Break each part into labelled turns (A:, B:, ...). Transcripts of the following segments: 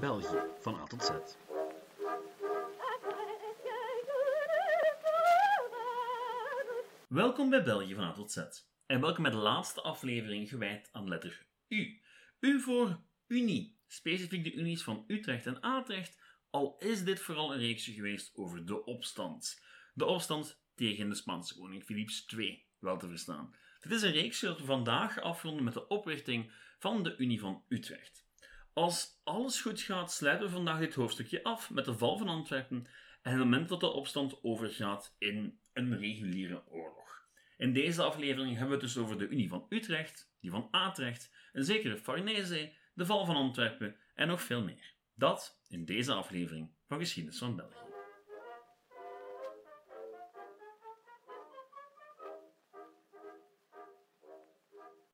A: België van A tot Z.
B: Welkom bij België van A tot Z. En welkom bij de laatste aflevering gewijd aan letter U. U voor Unie, specifiek de unies van Utrecht en Atrecht, al is dit vooral een reeksje geweest over de opstand. De opstand tegen de Spaanse koning Philips II, wel te verstaan. Dit is een reeksje dat we vandaag afronden met de oprichting van de Unie van Utrecht. Als alles goed gaat, sluiten we vandaag dit hoofdstukje af met de val van Antwerpen en het moment dat de opstand overgaat in een reguliere oorlog. In deze aflevering hebben we het dus over de Unie van Utrecht, die van Atrecht, een zekere Farnese, de val van Antwerpen en nog veel meer. Dat in deze aflevering van Geschiedenis van België.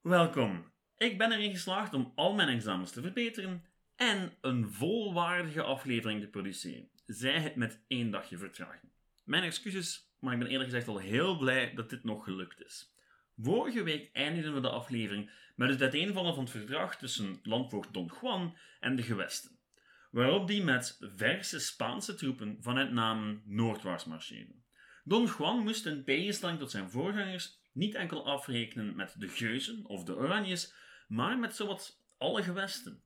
B: Welkom. Ik ben erin geslaagd om al mijn examens te verbeteren en een volwaardige aflevering te produceren. Zij het met één dagje vertraging. Mijn excuses, maar ik ben eerlijk gezegd al heel blij dat dit nog gelukt is. Vorige week eindigden we de aflevering met het uiteenvallen van het verdrag tussen landvoogd Don Juan en de gewesten, waarop die met verse Spaanse troepen vanuit Namen noordwaarts marcheerden. Don Juan moest in tegenstelling tot zijn voorgangers niet enkel afrekenen met de Geuzen of de Oranjes, maar met zowat alle gewesten,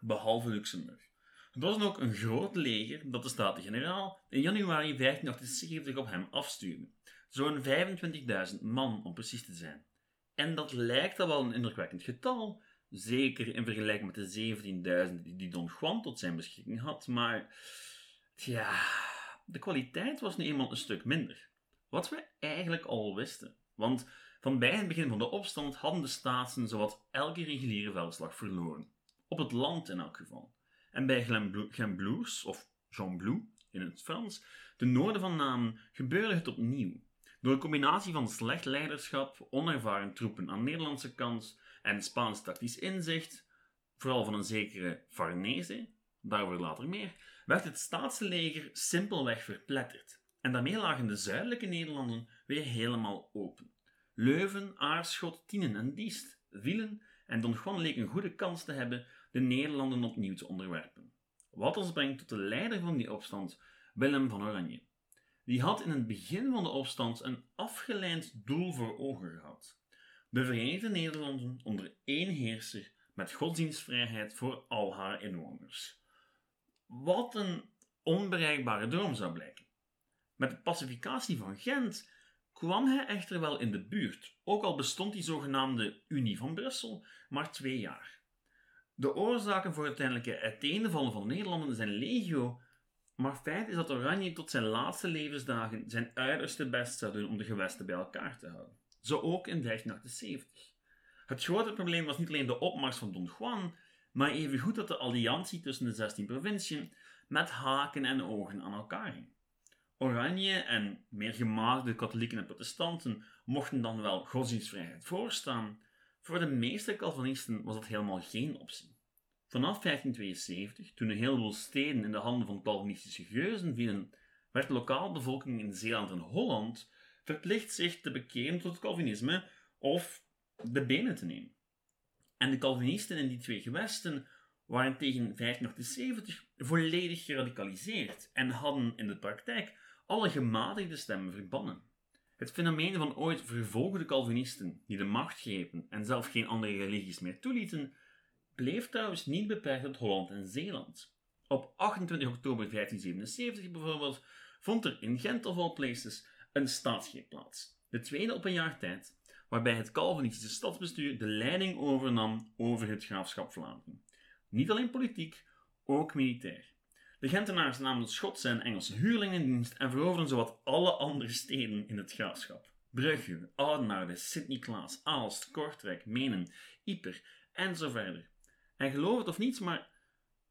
B: behalve Luxemburg. Het was dan ook een groot leger dat de Staten-Generaal in januari 1578 op hem afstuurde. Zo'n 25.000 man om precies te zijn. En dat lijkt al wel een indrukwekkend getal, zeker in vergelijking met de 17.000 die Don Juan tot zijn beschikking had, maar ja, de kwaliteit was nu eenmaal een stuk minder. Wat we eigenlijk al wisten. Want van bij het begin van de opstand hadden de Staatsen zowat elke reguliere veldslag verloren. Op het land in elk geval. En bij Gemblours, of Jean Blou in het Frans, de noorden van Namen, gebeurde het opnieuw. Door een combinatie van slecht leiderschap, onervaren troepen aan Nederlandse kant en Spaans tactisch inzicht, vooral van een zekere Farnese, daarover later meer, werd het staatsleger simpelweg verpletterd. En daarmee lagen de zuidelijke Nederlanden weer helemaal open. Leuven, Aarschot, Tienen en Diest vielen en Don Juan leek een goede kans te hebben de Nederlanden opnieuw te onderwerpen. Wat ons brengt tot de leider van die opstand, Willem van Oranje. Die had in het begin van de opstand een afgeleid doel voor ogen gehad. De Verenigde Nederlanden onder één heerser met godsdienstvrijheid voor al haar inwoners. Wat een onbereikbare droom zou blijken. Met de pacificatie van Gent kwam hij echter wel in de buurt, ook al bestond die zogenaamde Unie van Brussel maar twee jaar. De oorzaken voor het uiteindelijke uiteenvallen van de Nederlanden zijn legio, maar feit is dat Oranje tot zijn laatste levensdagen zijn uiterste best zou doen om de gewesten bij elkaar te houden. Zo ook in 1578. Het grote probleem was niet alleen de opmars van Don Juan, maar evengoed dat de alliantie tussen de 16 provinciën met haken en ogen aan elkaar hing. Oranje en meer gemaagde katholieken en protestanten mochten dan wel godsdienstvrijheid voorstaan. Voor de meeste Calvinisten was dat helemaal geen optie. Vanaf 1572, toen een heleboel steden in de handen van Calvinistische geuzen vielen, werd de lokale bevolking in Zeeland en Holland verplicht zich te bekeren tot het Calvinisme of de benen te nemen. En de Calvinisten in die twee gewesten waren tegen 1578 volledig geradicaliseerd en hadden in de praktijk alle gematigde stemmen verbannen. Het fenomeen van ooit vervolgde Calvinisten die de macht grepen en zelf geen andere religies meer toelieten, bleef trouwens niet beperkt tot Holland en Zeeland. Op 28 oktober 1577 bijvoorbeeld vond er in Gent of all places een staatsgreep plaats. De tweede op een jaar tijd, waarbij het Calvinistische stadsbestuur de leiding overnam over het graafschap Vlaanderen. Niet alleen politiek, ook militair. De Gentenaars namen Schotse en Engelse huurlingen in dienst en veroverden zowat alle andere steden in het graafschap. Brugge, Oudenaarde, Sint-Niklaas, Aalst, Kortrijk, Menen, Ieper en zo verder. En geloof het of niet, maar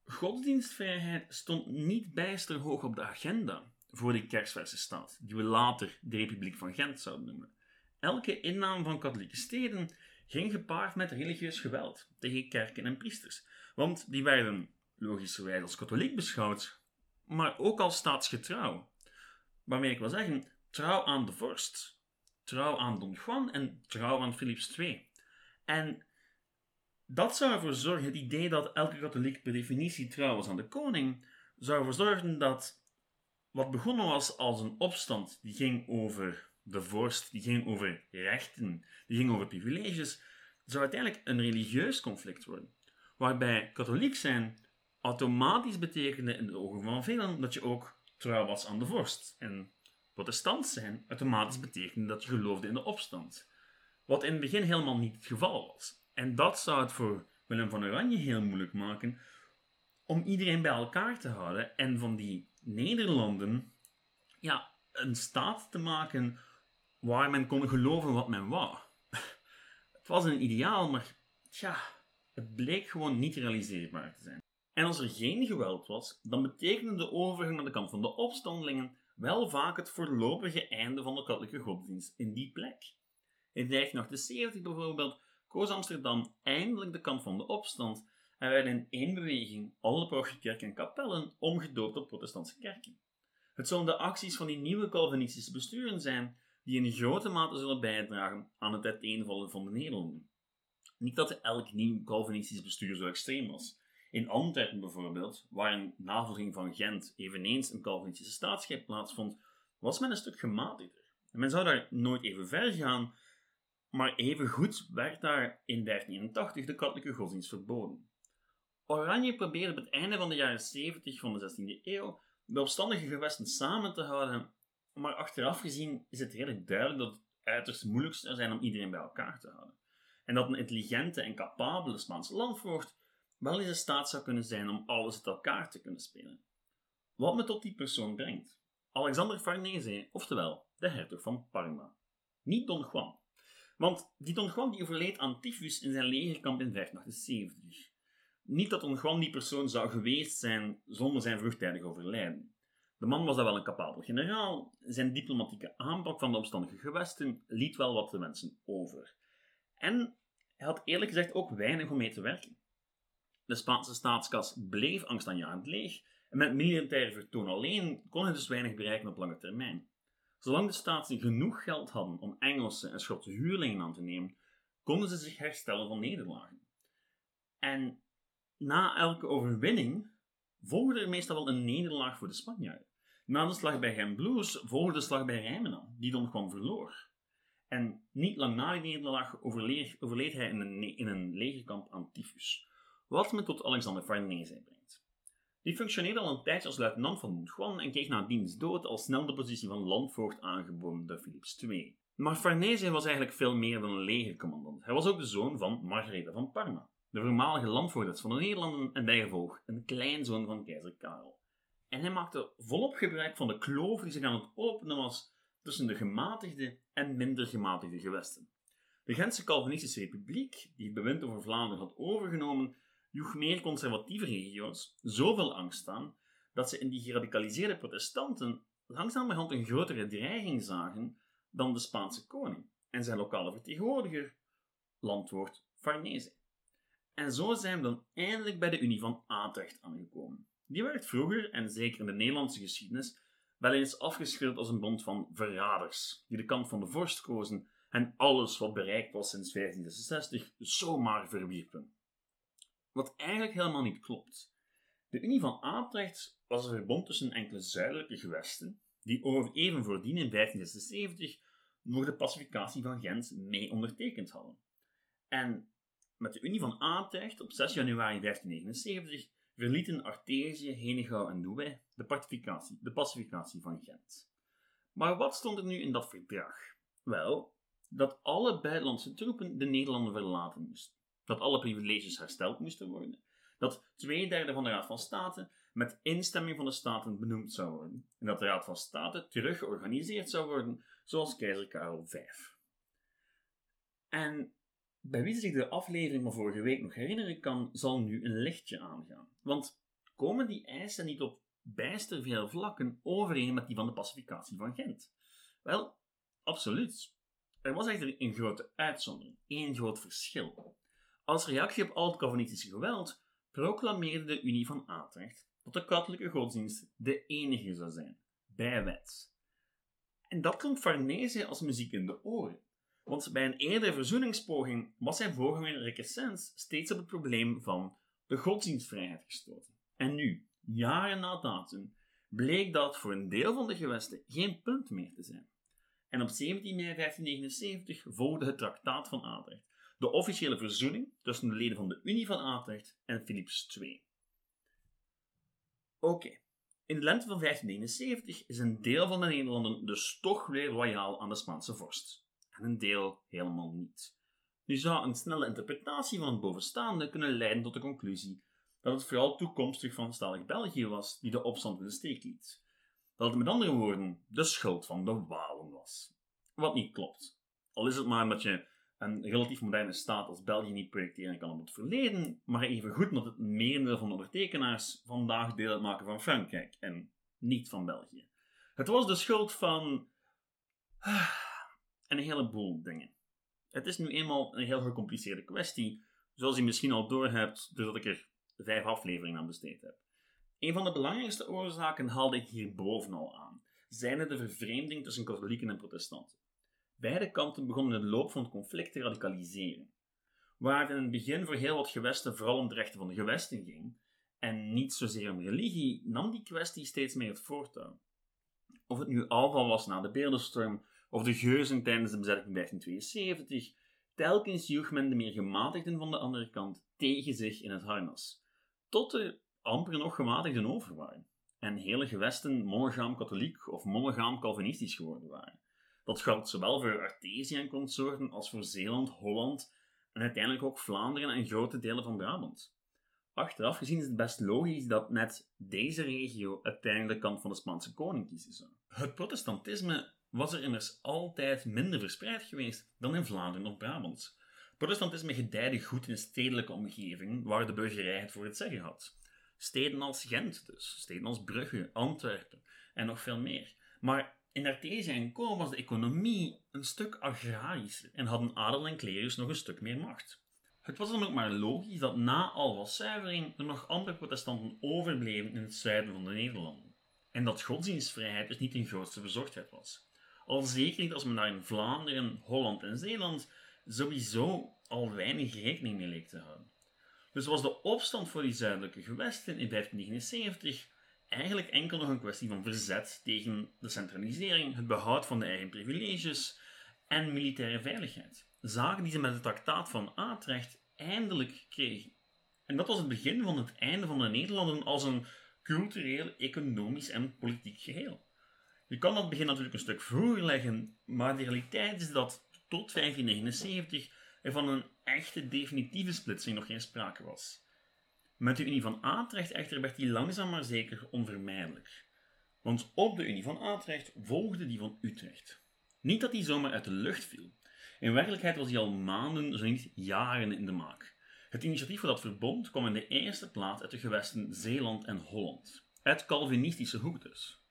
B: godsdienstvrijheid stond niet bijster hoog op de agenda voor die kerstverse staat, die we later de Republiek van Gent zouden noemen. Elke inname van katholieke steden ging gepaard met religieus geweld tegen kerken en priesters, want die werden logischerwijs als katholiek beschouwd, maar ook als staatsgetrouw. Waarmee ik wil zeggen, trouw aan de vorst, trouw aan Don Juan en trouw aan Philips II. En Dat zou ervoor zorgen, het idee dat elke katholiek per definitie trouw was aan de koning, zou ervoor zorgen dat wat begonnen was als een opstand die ging over de vorst, die ging over rechten, die ging over privileges, zou uiteindelijk een religieus conflict worden. Waarbij katholiek zijn automatisch betekende in de ogen van velen dat je ook trouw was aan de vorst. En protestant zijn automatisch betekende dat je geloofde in de opstand. Wat in het begin helemaal niet het geval was. En dat zou het voor Willem van Oranje heel moeilijk maken om iedereen bij elkaar te houden en van die Nederlanden ja, een staat te maken waar men kon geloven wat men wou. Het was een ideaal, maar tja, het bleek gewoon niet realiseerbaar te zijn. En als er geen geweld was, dan betekende de overgang naar de kant van de opstandelingen wel vaak het voorlopige einde van de katholieke godsdienst in die plek. In 1978 bijvoorbeeld koos Amsterdam eindelijk de kant van de opstand en werden in één beweging alle parochiekerken en kapellen omgedoopt tot protestantse kerken. Het zullen de acties van die nieuwe Calvinistische besturen zijn die in grote mate zullen bijdragen aan het uiteenvallen van de Nederlanden. Niet dat elk nieuw Calvinistisch bestuur zo extreem was. In Antwerpen bijvoorbeeld, waar een navolging van Gent eveneens een Calvinistische staatsgreep plaatsvond, was men een stuk gematigder. En men zou daar nooit even ver gaan, maar even goed werd daar in 1581 de katholieke godsdienst verboden. Oranje probeerde op het einde van de jaren 70 van de 16e eeuw de opstandige gewesten samen te houden, maar achteraf gezien is het redelijk duidelijk dat het uiterst moeilijk zou zijn om iedereen bij elkaar te houden. En dat een intelligente en capabele Spaanse landvoogd wel eens in staat zou kunnen zijn om alles uit elkaar te kunnen spelen. Wat me tot die persoon brengt. Alexander Farnese, oftewel de hertog van Parma. Niet Don Juan. Want die Don Juan die overleed aan tyfus in zijn legerkamp in 1578. Niet dat Don Juan die persoon zou geweest zijn zonder zijn vroegtijdig overlijden. De man was dan wel een capabel generaal. Zijn diplomatieke aanpak van de omstandige gewesten liet wel wat te wensen over. En hij had eerlijk gezegd ook weinig om mee te werken. De Spaanse staatskas bleef angstaanjagend leeg en met militaire vertoon alleen kon hij dus weinig bereiken op lange termijn. Zolang de staten genoeg geld hadden om Engelse en Schotse huurlingen aan te nemen, konden ze zich herstellen van nederlagen. En na elke overwinning volgde er meestal wel een nederlaag voor de Spanjaarden. Na de slag bij Gembloes volgde de slag bij Rijmenam, die dan gewoon verloor. En niet lang na die nederlaag overleed, overleed hij in een, in een legerkamp aan tyfus. Wat me tot Alexander Farnese brengt. Die functioneerde al een tijdje als luitenant van Montjuan en kreeg na dienst dood al snel de positie van landvoogd aangeboden door Philips II. Maar Farnese was eigenlijk veel meer dan een legercommandant. Hij was ook de zoon van Margaretha van Parma, de voormalige landvoogdes van de Nederlanden en bijgevolg een kleinzoon van keizer Karel. En hij maakte volop gebruik van de kloof die zich aan het openen was tussen de gematigde en minder gematigde gewesten. De Gentse Calvinistische Republiek, die het bewind over Vlaanderen had overgenomen, joeg meer conservatieve regio's zoveel angst aan dat ze in die geradicaliseerde protestanten langzamerhand een grotere dreiging zagen dan de Spaanse koning en zijn lokale vertegenwoordiger, landwoord Farnese. En zo zijn we dan eindelijk bij de Unie van Atrecht aangekomen. Die werd vroeger, en zeker in de Nederlandse geschiedenis, wel eens afgeschilderd als een bond van verraders, die de kant van de vorst kozen en alles wat bereikt was sinds 1566 zomaar verwierpen. Wat eigenlijk helemaal niet klopt. De Unie van Atrecht was een verbond tussen enkele zuidelijke gewesten, die even voordien in 1576 nog de pacificatie van Gent mee ondertekend hadden. En met de Unie van Atrecht op 6 januari 1579 verlieten Artesië, Henegouw en Douai de pacificatie, de pacificatie van Gent. Maar wat stond er nu in dat verdrag? Wel, dat alle buitenlandse troepen de Nederlanden verlaten moesten dat alle privileges hersteld moesten worden, dat twee derde van de Raad van State met instemming van de Staten benoemd zou worden en dat de Raad van State terug georganiseerd zou worden zoals keizer Karel V. En bij wie zich de aflevering van vorige week nog herinneren kan, zal nu een lichtje aangaan. Want komen die eisen niet op bijster veel vlakken overeen met die van de pacificatie van Gent? Wel, absoluut. Er was echter een grote uitzondering, één groot verschil. Als reactie op al het Calvinistische geweld proclameerde de Unie van Atrecht dat de katholieke godsdienst de enige zou zijn, bij wet. En dat klonk Farnese als muziek in de oren. Want bij een eerdere verzoeningspoging was zijn voorganger Requesens steeds op het probleem van de godsdienstvrijheid gestoten. En nu, jaren na datum, bleek dat voor een deel van de gewesten geen punt meer te zijn. En op 17 mei 1579 volgde het Traktaat van Atrecht, de officiële verzoening tussen de leden van de Unie van Atrecht en Philips II. Oké, in de lente van 1579 is een deel van de Nederlanden dus toch weer loyaal aan de Spaanse vorst, en een deel helemaal niet. Nu zou een snelle interpretatie van het bovenstaande kunnen leiden tot de conclusie dat het vooral toekomstig Franstalig België was die de opstand in de steek liet. Dat het met andere woorden de schuld van de Walen was. Wat niet klopt. Al is het maar dat je een relatief moderne staat als België niet projecteren kan op het verleden, maar even goed dat het merendeel van de ondertekenaars vandaag deel uitmaken van Frankrijk en niet van België. Het was de schuld van een heleboel dingen. Het is nu eenmaal een heel gecompliceerde kwestie, zoals je misschien al doorhebt doordat ik er vijf afleveringen aan besteed heb. Een van de belangrijkste oorzaken haalde ik hierboven al aan, zijnde de vervreemding tussen katholieken en protestanten. Beide kanten begonnen in de loop van het conflict te radicaliseren. Waar in het begin voor heel wat gewesten vooral om de rechten van de gewesten ging, en niet zozeer om religie, nam die kwestie steeds meer het voortouw. Of het nu Alva was na de beeldenstorm, of de geuzen tijdens de bezetting in 1572, telkens joeg men de meer gematigden van de andere kant tegen zich in het harnas, tot er amper nog gematigden over waren, en hele gewesten monogaam katholiek of monogaam calvinistisch geworden waren. Dat geldt zowel voor Artesië en consorten als voor Zeeland, Holland en uiteindelijk ook Vlaanderen en grote delen van Brabant. Achteraf gezien is het best logisch dat net deze regio uiteindelijk de kant van de Spaanse koning kiezen zou. Het protestantisme was er immers altijd minder verspreid geweest dan in Vlaanderen of Brabant. Protestantisme gedijde goed in stedelijke omgeving waar de burgerij het voor het zeggen had. Steden als Gent dus, steden als Brugge, Antwerpen en nog veel meer. Maar in Artesië en Co was de economie een stuk agrarischer en hadden adel en klerus nog een stuk meer macht. Het was dan ook maar logisch dat na Alva's zuivering er nog andere protestanten overbleven in het zuiden van de Nederlanden. En dat godsdienstvrijheid dus niet hun grootste bezorgdheid was. Al zeker niet als men daar in Vlaanderen, Holland en Zeeland sowieso al weinig rekening mee leek te houden. Dus was de opstand voor die zuidelijke gewesten in 1579 eigenlijk enkel nog een kwestie van verzet tegen de centralisering, het behoud van de eigen privileges en militaire veiligheid. Zaken die ze met het traktaat van Atrecht eindelijk kregen. En dat was het begin van het einde van de Nederlanden als een cultureel, economisch en politiek geheel. Je kan dat begin natuurlijk een stuk vroeger leggen, maar de realiteit is dat tot 1579 er van een echte definitieve splitsing nog geen sprake was. Met de Unie van Atrecht echter werd die langzaam maar zeker onvermijdelijk. Want op de Unie van Atrecht volgde die van Utrecht. Niet dat die zomaar uit de lucht viel. In werkelijkheid was die al maanden, zo niet jaren in de maak. Het initiatief voor dat verbond kwam in de eerste plaats uit de gewesten Zeeland en Holland. Uit Calvinistische hoek dus.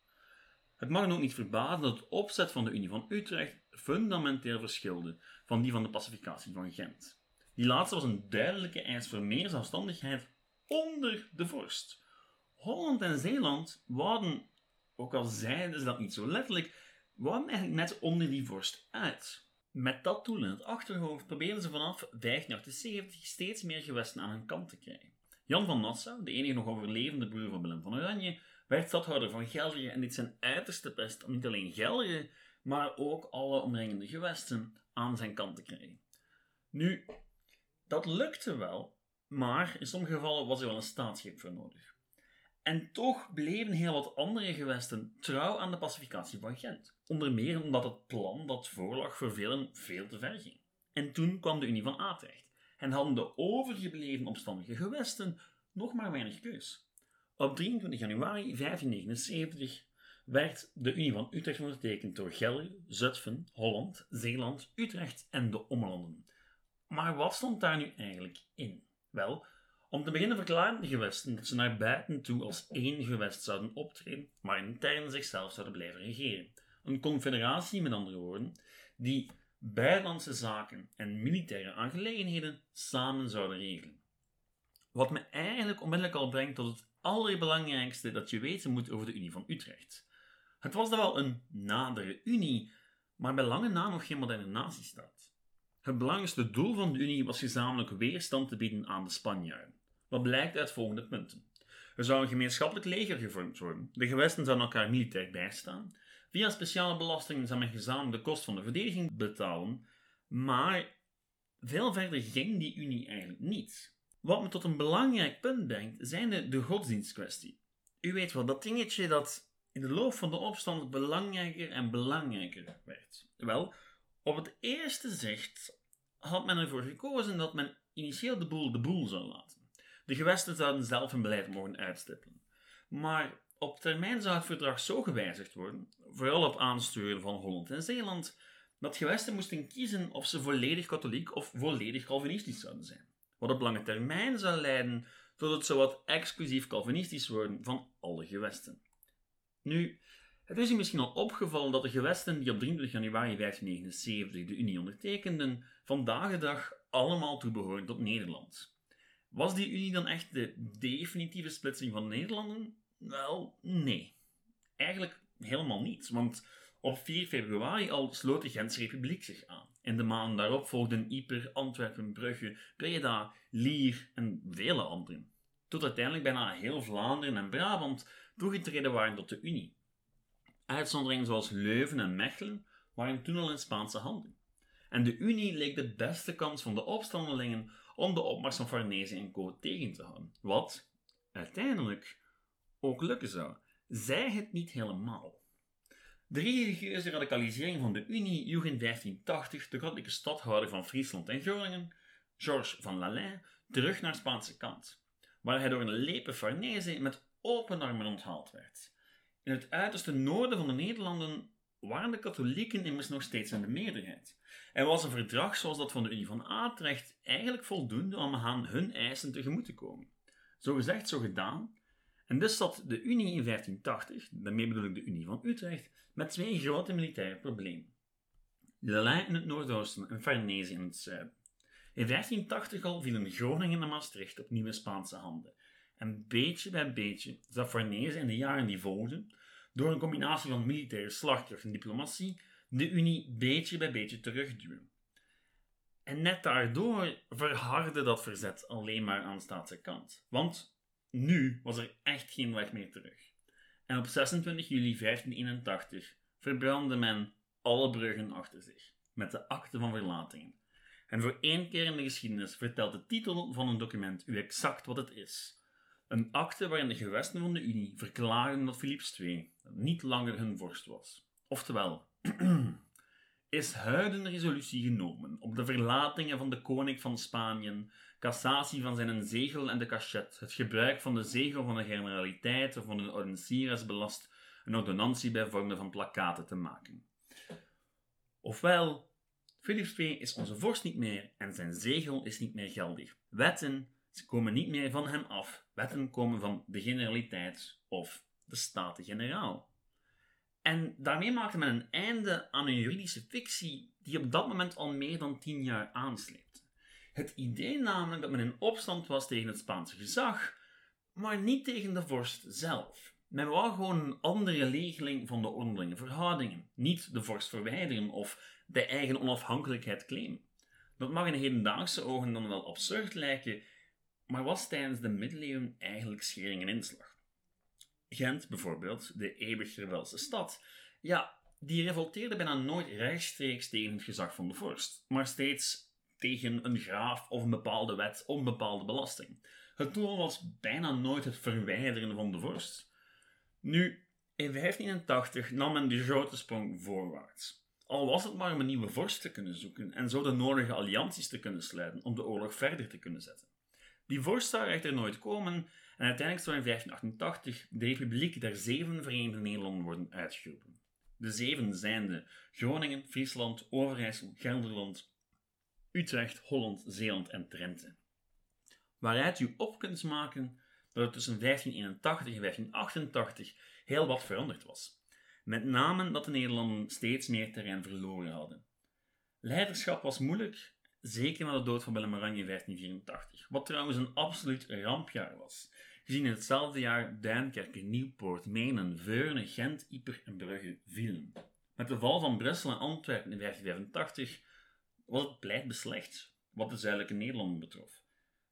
B: Het mag dan ook niet verbazen dat het opzet van de Unie van Utrecht fundamenteel verschilde van die van de pacificatie van Gent. Die laatste was een duidelijke eis voor meer zelfstandigheid onder de vorst. Holland en Zeeland waren, ook al zeiden ze dat niet zo letterlijk, waren eigenlijk net onder die vorst uit. Met dat doel in het achterhoofd probeerden ze vanaf 1578 steeds meer gewesten aan hun kant te krijgen. Jan van Nassau, de enige nog overlevende broer van Willem van Oranje, werd stadhouder van Gelre en dit zijn uiterste best om niet alleen Gelre, maar ook alle omringende gewesten aan zijn kant te krijgen. Nu, dat lukte wel, maar in sommige gevallen was er wel een staatsgreep voor nodig. En toch bleven heel wat andere gewesten trouw aan de pacificatie van Gent. Onder meer omdat het plan dat voorlag voor velen veel te ver ging. En toen kwam de Unie van Atrecht en hadden de overgebleven opstandige gewesten nog maar weinig keus. Op 23 januari 1579 werd de Unie van Utrecht ondertekend door Gelre, Zutphen, Holland, Zeeland, Utrecht en de Ommelanden. Maar wat stond daar nu eigenlijk in? Wel, om te beginnen verklaren de gewesten dat ze naar buiten toe als één gewest zouden optreden, maar intern zichzelf zouden blijven regeren. Een confederatie, met andere woorden, die buitenlandse zaken en militaire aangelegenheden samen zouden regelen. Wat me eigenlijk onmiddellijk al brengt tot het allerbelangrijkste dat je weten moet over de Unie van Utrecht. Het was dan wel een nadere Unie, maar bij lange na nog geen moderne natiestaat. Het belangrijkste doel van de Unie was gezamenlijk weerstand te bieden aan de Spanjaarden. Wat blijkt uit volgende punten. Er zou een gemeenschappelijk leger gevormd worden. De gewesten zouden elkaar militair bijstaan. Via speciale belastingen zou men gezamenlijk de kost van de verdediging betalen. Maar veel verder ging die Unie eigenlijk niet. Wat me tot een belangrijk punt brengt, zijn de, de godsdienstkwestie. U weet wel, dat dingetje dat in de loop van de opstand belangrijker en belangrijker werd. Wel, op het eerste zicht had men ervoor gekozen dat men initieel de boel de boel zou laten. De gewesten zouden zelf hun beleid mogen uitstippelen. Maar op termijn zou het verdrag zo gewijzigd worden, vooral op aansturen van Holland en Zeeland, dat gewesten moesten kiezen of ze volledig katholiek of volledig Calvinistisch zouden zijn. Wat op lange termijn zou leiden tot het zowat exclusief Calvinistisch worden van alle gewesten. Nu, het is u misschien al opgevallen dat de gewesten die op 23 januari 1579 de Unie ondertekenden, vandaag de dag allemaal toebehoren tot Nederland. Was die Unie dan echt de definitieve splitsing van Nederlanden? Wel, nee. Eigenlijk helemaal niet, want op 4 februari al sloot de Gentse Republiek zich aan. In de maanden daarop volgden Yper, Antwerpen, Brugge, Breda, Lier en vele anderen. Tot uiteindelijk bijna heel Vlaanderen en Brabant toegetreden waren tot de Unie. Uitzonderingen zoals Leuven en Mechelen waren toen al in Spaanse handen. En de Unie leek de beste kans van de opstandelingen om de opmars van Farnese en Co. tegen te houden. Wat, uiteindelijk, ook lukken zou. Zij het niet helemaal. De religieuze radicalisering van de Unie joeg in 1580 de katholieke stadhouder van Friesland en Groningen, Georges van Lalain, terug naar Spaanse kant, waar hij door een lepe Farnese met open armen onthaald werd. In het uiterste noorden van de Nederlanden waren de katholieken immers nog steeds in de meerderheid. En was een verdrag zoals dat van de Unie van Atrecht eigenlijk voldoende om aan hun eisen tegemoet te komen. Zo gezegd, zo gedaan. En dus zat de Unie in 1580, daarmee bedoel ik de Unie van Utrecht, met twee grote militaire problemen. Lelijn in het noordoosten en Farnese in het zuiden. In 1580 al vielen Groningen en Maastricht op nieuwe Spaanse handen. En beetje bij beetje zou Farnese in de jaren die volgden, door een combinatie van militaire slagkracht en diplomatie, de Unie beetje bij beetje terugduwen. En net daardoor verhardde dat verzet alleen maar aan de staatse kant. Want nu was er echt geen weg meer terug. En op 26 juli 1581 verbrandde men alle bruggen achter zich, met de akte van verlatingen. En voor één keer in de geschiedenis vertelt de titel van een document u exact wat het is. Een akte waarin de gewesten van de Unie verklaren dat Philips II niet langer hun vorst was. Oftewel, is huiden resolutie genomen op de verlatingen van de koning van Spanje, cassatie van zijn zegel en de cachet, het gebruik van de zegel van de generaliteit of van een ordonnantier belast, een ordonnantie bij vormen van plakaten te maken. Ofwel, Philips II is onze vorst niet meer en zijn zegel is niet meer geldig. Wetten komen niet meer van hem af. Wetten komen van de generaliteit of de Staten-Generaal. En daarmee maakte men een einde aan een juridische fictie die op dat moment al meer dan tien jaar aansleepte. Het idee namelijk dat men in opstand was tegen het Spaanse gezag, maar niet tegen de vorst zelf. Men wou gewoon een andere regeling van de onderlinge verhoudingen, niet de vorst verwijderen of de eigen onafhankelijkheid claimen. Dat mag in hedendaagse ogen dan wel absurd lijken, maar was tijdens de middeleeuwen eigenlijk schering en inslag. Gent bijvoorbeeld, de eeuwig rebelse stad, ja, die revolteerde bijna nooit rechtstreeks tegen het gezag van de vorst, maar steeds tegen een graaf of een bepaalde wet of een bepaalde belasting. Het doel was bijna nooit het verwijderen van de vorst. Nu, in 1580 nam men de grote sprong voorwaarts. Al was het maar om een nieuwe vorst te kunnen zoeken en zo de nodige allianties te kunnen sluiten om de oorlog verder te kunnen zetten. Die vorst zou echter nooit komen en uiteindelijk zou in 1588 de Republiek der Zeven Verenigde Nederlanden worden uitgeroepen. De zeven zijn de Groningen, Friesland, Overijssel, Gelderland, Utrecht, Holland, Zeeland en Drenthe. Waaruit u op kunt maken dat er tussen 1581 en 1588 heel wat veranderd was. Met name dat de Nederlanden steeds meer terrein verloren hadden. Leiderschap was moeilijk, zeker na de dood van Willem Oranje in 1584, wat trouwens een absoluut rampjaar was, gezien in hetzelfde jaar Duinkerke, Nieuwpoort, Menen, Veurne, Gent, Yper en Brugge vielen. Met de val van Brussel en Antwerpen in 1585 was het pleit beslecht wat de zuidelijke Nederlanden betrof.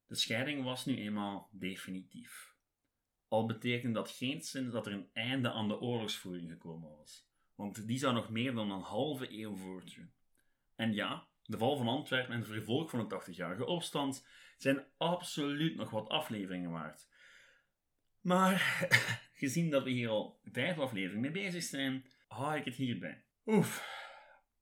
B: De scheiding was nu eenmaal definitief. Al betekende dat geen zin dat er een einde aan de oorlogsvoering gekomen was, want die zou nog meer dan een halve eeuw voortduren. En ja, de val van Antwerpen en het vervolg van de 80-jarige opstand zijn absoluut nog wat afleveringen waard. Maar gezien dat we hier al vijf afleveringen mee bezig zijn, hou ik het hierbij. Oef,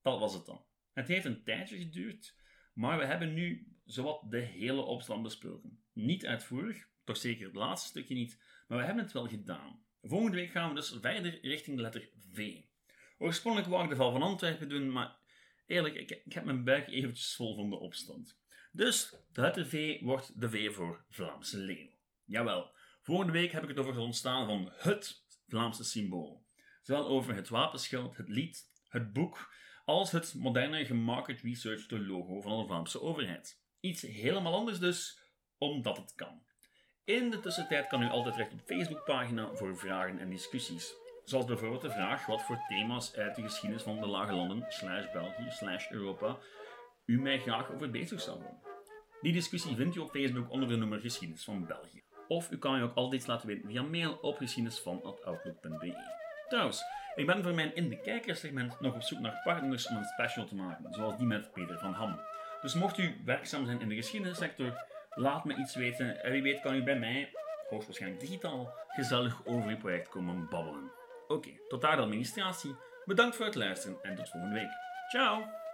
B: dat was het dan. Het heeft een tijdje geduurd, maar we hebben nu zowat de hele opstand besproken. Niet uitvoerig, toch zeker het laatste stukje niet, maar we hebben het wel gedaan. Volgende week gaan we dus verder richting de letter V. Oorspronkelijk wou ik de val van Antwerpen doen, maar eerlijk, ik, heb mijn buik eventjes vol van de opstand. Dus de V wordt de V voor Vlaamse leeuw. Jawel, volgende week heb ik het over het ontstaan van het Vlaamse symbool. Zowel over het wapenschild, het lied, het boek, als het moderne gemarket research logo van de Vlaamse overheid. Iets helemaal anders dus, omdat het kan. In de tussentijd kan u altijd terecht op de Facebookpagina voor vragen en discussies. Zoals bijvoorbeeld de vraag wat voor thema's uit de geschiedenis van de Lage Landen, slash België, slash Europa, u mij graag over bezig zou houden. Die discussie vindt u op Facebook onder de nummer Geschiedenis van België. Of u kan je ook altijd laten weten via mail op geschiedenisvan.outlook.be. Trouwens, ik ben voor mijn In de Kijkers segment nog op zoek naar partners om een special te maken, zoals die met Peter van Ham. Dus mocht u werkzaam zijn in de geschiedenissector, laat me iets weten en wie weet kan u bij mij, hoogstwaarschijnlijk digitaal, gezellig over uw project komen babbelen. Oké, tot daar de administratie. Bedankt voor het luisteren en tot volgende week. Ciao!